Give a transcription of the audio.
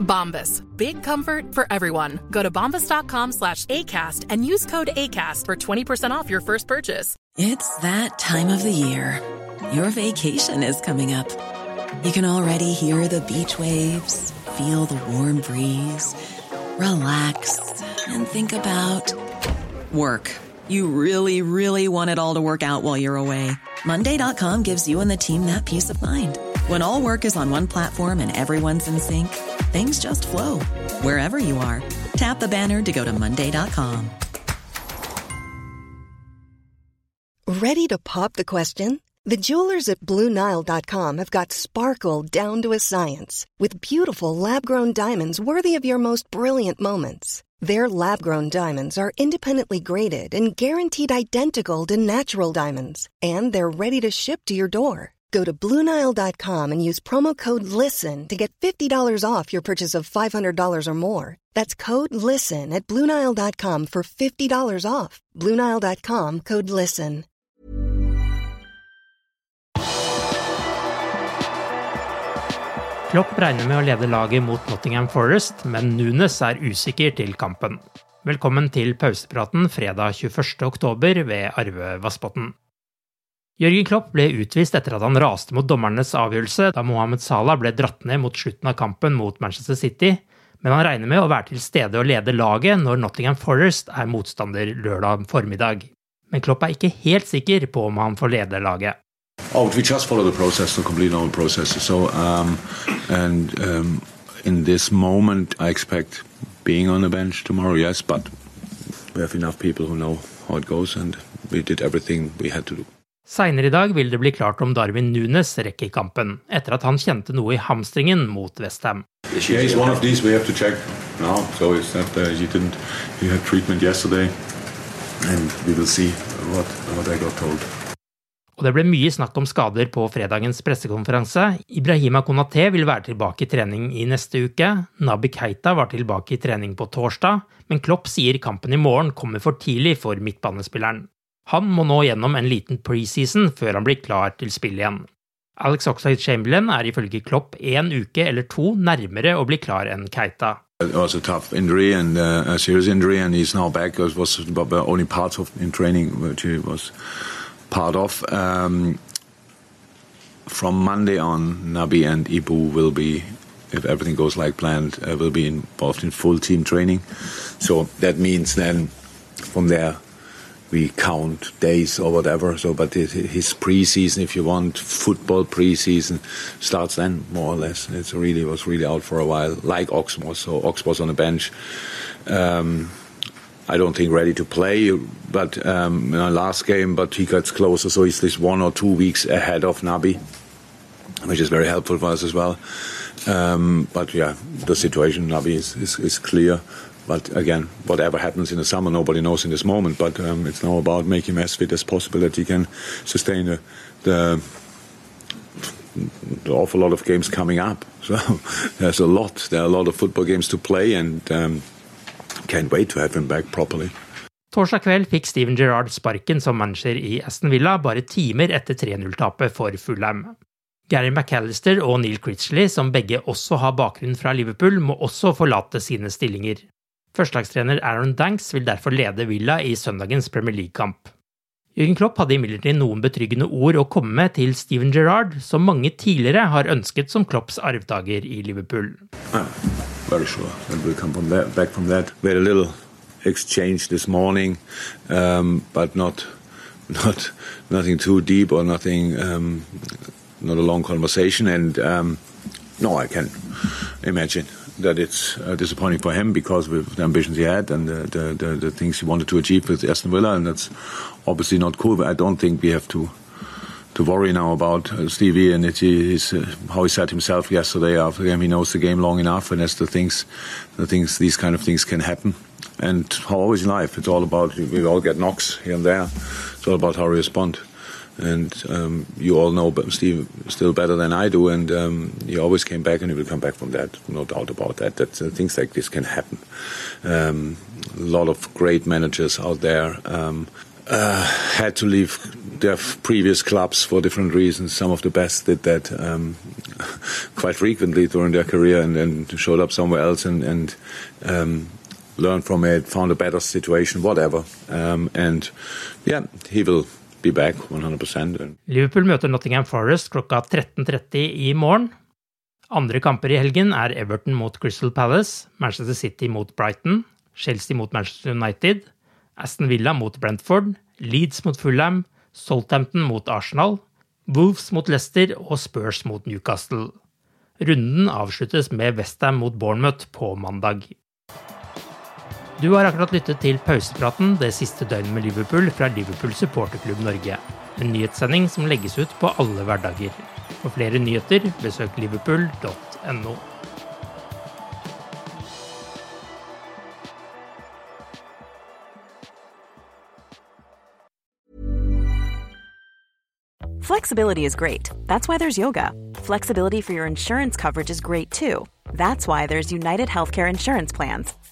Bombas. Big comfort for everyone. Go to bombas.com slash ACAST and use code ACAST for 20% off your first purchase. It's that time of the year. Your vacation is coming up. You can already hear the beach waves, feel the warm breeze, relax, and think about work. You really, really want it all to work out while you're away. Monday.com gives you and the team that peace of mind. When all work is on one platform and everyone's in sync, things just flow wherever you are. Tap the banner to go to Monday.com. Ready to pop the question? The jewelers at Bluenile.com have got sparkle down to a science with beautiful lab grown diamonds worthy of your most brilliant moments. Their lab grown diamonds are independently graded and guaranteed identical to natural diamonds, and they're ready to ship to your door. Go to Bluenile.com and use promo code LISTEN to get $50 off your purchase of $500 or more. That's code LISTEN at Bluenile.com for $50 off. Bluenile.com code LISTEN. Klopp regner med å lede laget mot Nottingham Forest, men Nunes er usikker til kampen. Velkommen til pausepraten fredag 21. oktober ved Arve Vassbotn. Jørgen Klopp ble utvist etter at han raste mot dommernes avgjørelse da Mohammed Salah ble dratt ned mot slutten av kampen mot Manchester City, men han regner med å være til stede og lede laget når Nottingham Forest er motstander lørdag formiddag. Men Klopp er ikke helt sikker på om han får lede laget. Oh, we just follow the process, the complete normal process. So, um, and um, in this moment, I expect being on the bench tomorrow, yes, but we have enough people who know how it goes, and we did everything we had to do. Seinere i dag vil det bli klart om Darwin Nunes rekker kampen, etter at han kjente noe i hamstringen mot Westham. Yeah. So uh, what what. Og det ble mye snakk om skader på fredagens pressekonferanse. Ibrahima Konaté vil være tilbake i trening i neste uke. Nabi Keita var tilbake i trening på torsdag, men Klopp sier kampen i morgen kommer for tidlig for midtbanespilleren. Han må nå gjennom en liten preseason før han blir klar til spill igjen. Alex Oxlade Chamberlain er ifølge Klopp en uke eller to nærmere å bli klar enn Keita. It was a tough injury and uh, a serious injury, and he's now back. It was only parts of in training which he was part of. Um, from Monday on, Nabi and Ibu will be, if everything goes like planned, uh, will be involved in full team training. So that means then from there we count days or whatever. So, but it, his preseason, if you want, football preseason starts then more or less. It's really was really out for a while, like Ox was. So Ox was on the bench. Um, I don't think ready to play, but um, last game, but he gets closer, so he's this one or two weeks ahead of Naby, which is very helpful for us as well. Um, but yeah, the situation Naby is, is, is clear. But again, whatever happens in the summer, nobody knows in this moment. But um, it's now about making him as fit as possible that he can sustain the, the, the awful lot of games coming up. So there's a lot. There are a lot of football games to play, and um, can't wait to have him back properly. Torsdag kveld fikk Steven Gerrard sparken som manager i Aston Villa bare timer etter 3-0-tapet for Fulham. Gary McAllister og Neil Critchley, som begge også har bakgrunn fra Liverpool, må også forlate sine stillinger. Førstelagstrener Aaron Danks vil derfor lede Villa i søndagens Premier League-kamp. Jørgen Klopp hadde imidlertid noen betryggende ord å komme med til Steven Gerrard, som mange tidligere har ønsket som Klopps arvtaker i Liverpool. Yeah, sure. We'll exchange this morning, um, but not, not nothing too deep or nothing, um, not a long conversation. And um, no, I can imagine that it's uh, disappointing for him because with the ambitions he had and the, the, the, the, things he wanted to achieve with Aston Villa, and that's obviously not cool. But I don't think we have to to worry now about uh, Stevie and it, his, uh, how he said himself yesterday after the game. He knows the game long enough, and as the things, the things, these kind of things can happen. and how always in life, it's all about we all get knocks here and there. It's all about how we respond. And um, you all know but Steve still better than I do, and um, he always came back, and he will come back from that. No doubt about that. That uh, things like this can happen. Um, a lot of great managers out there um, uh, had to leave their previous clubs for different reasons. Some of the best did that um, quite frequently during their career, and then showed up somewhere else and, and um, learned from it, found a better situation, whatever. And yeah, he will be back 100%. Liverpool møter Nottingham Forest klokka 13.30 i morgen. Andre kamper i helgen er Everton mot Crystal Palace, Manchester City mot Brighton, Chelsea mot Manchester United, Aston Villa mot Brentford, Leeds mot Fulham, Southampton mot Arsenal, Wolves mot Leicester og Spurs mot Newcastle. Runden avsluttes med Westham mot Bournemouth på mandag. Du har akkurat lyttet til pausepraten det siste døgnet med Liverpool fra Liverpool supporterklubb Norge. En nyhetssending som legges ut på alle hverdager. For flere nyheter, besøk liverpool.no. Flexibility is great. That's why there's yoga. Flexibility for your insurance coverage is great too. That's why there's United Healthcare Insurance Plans.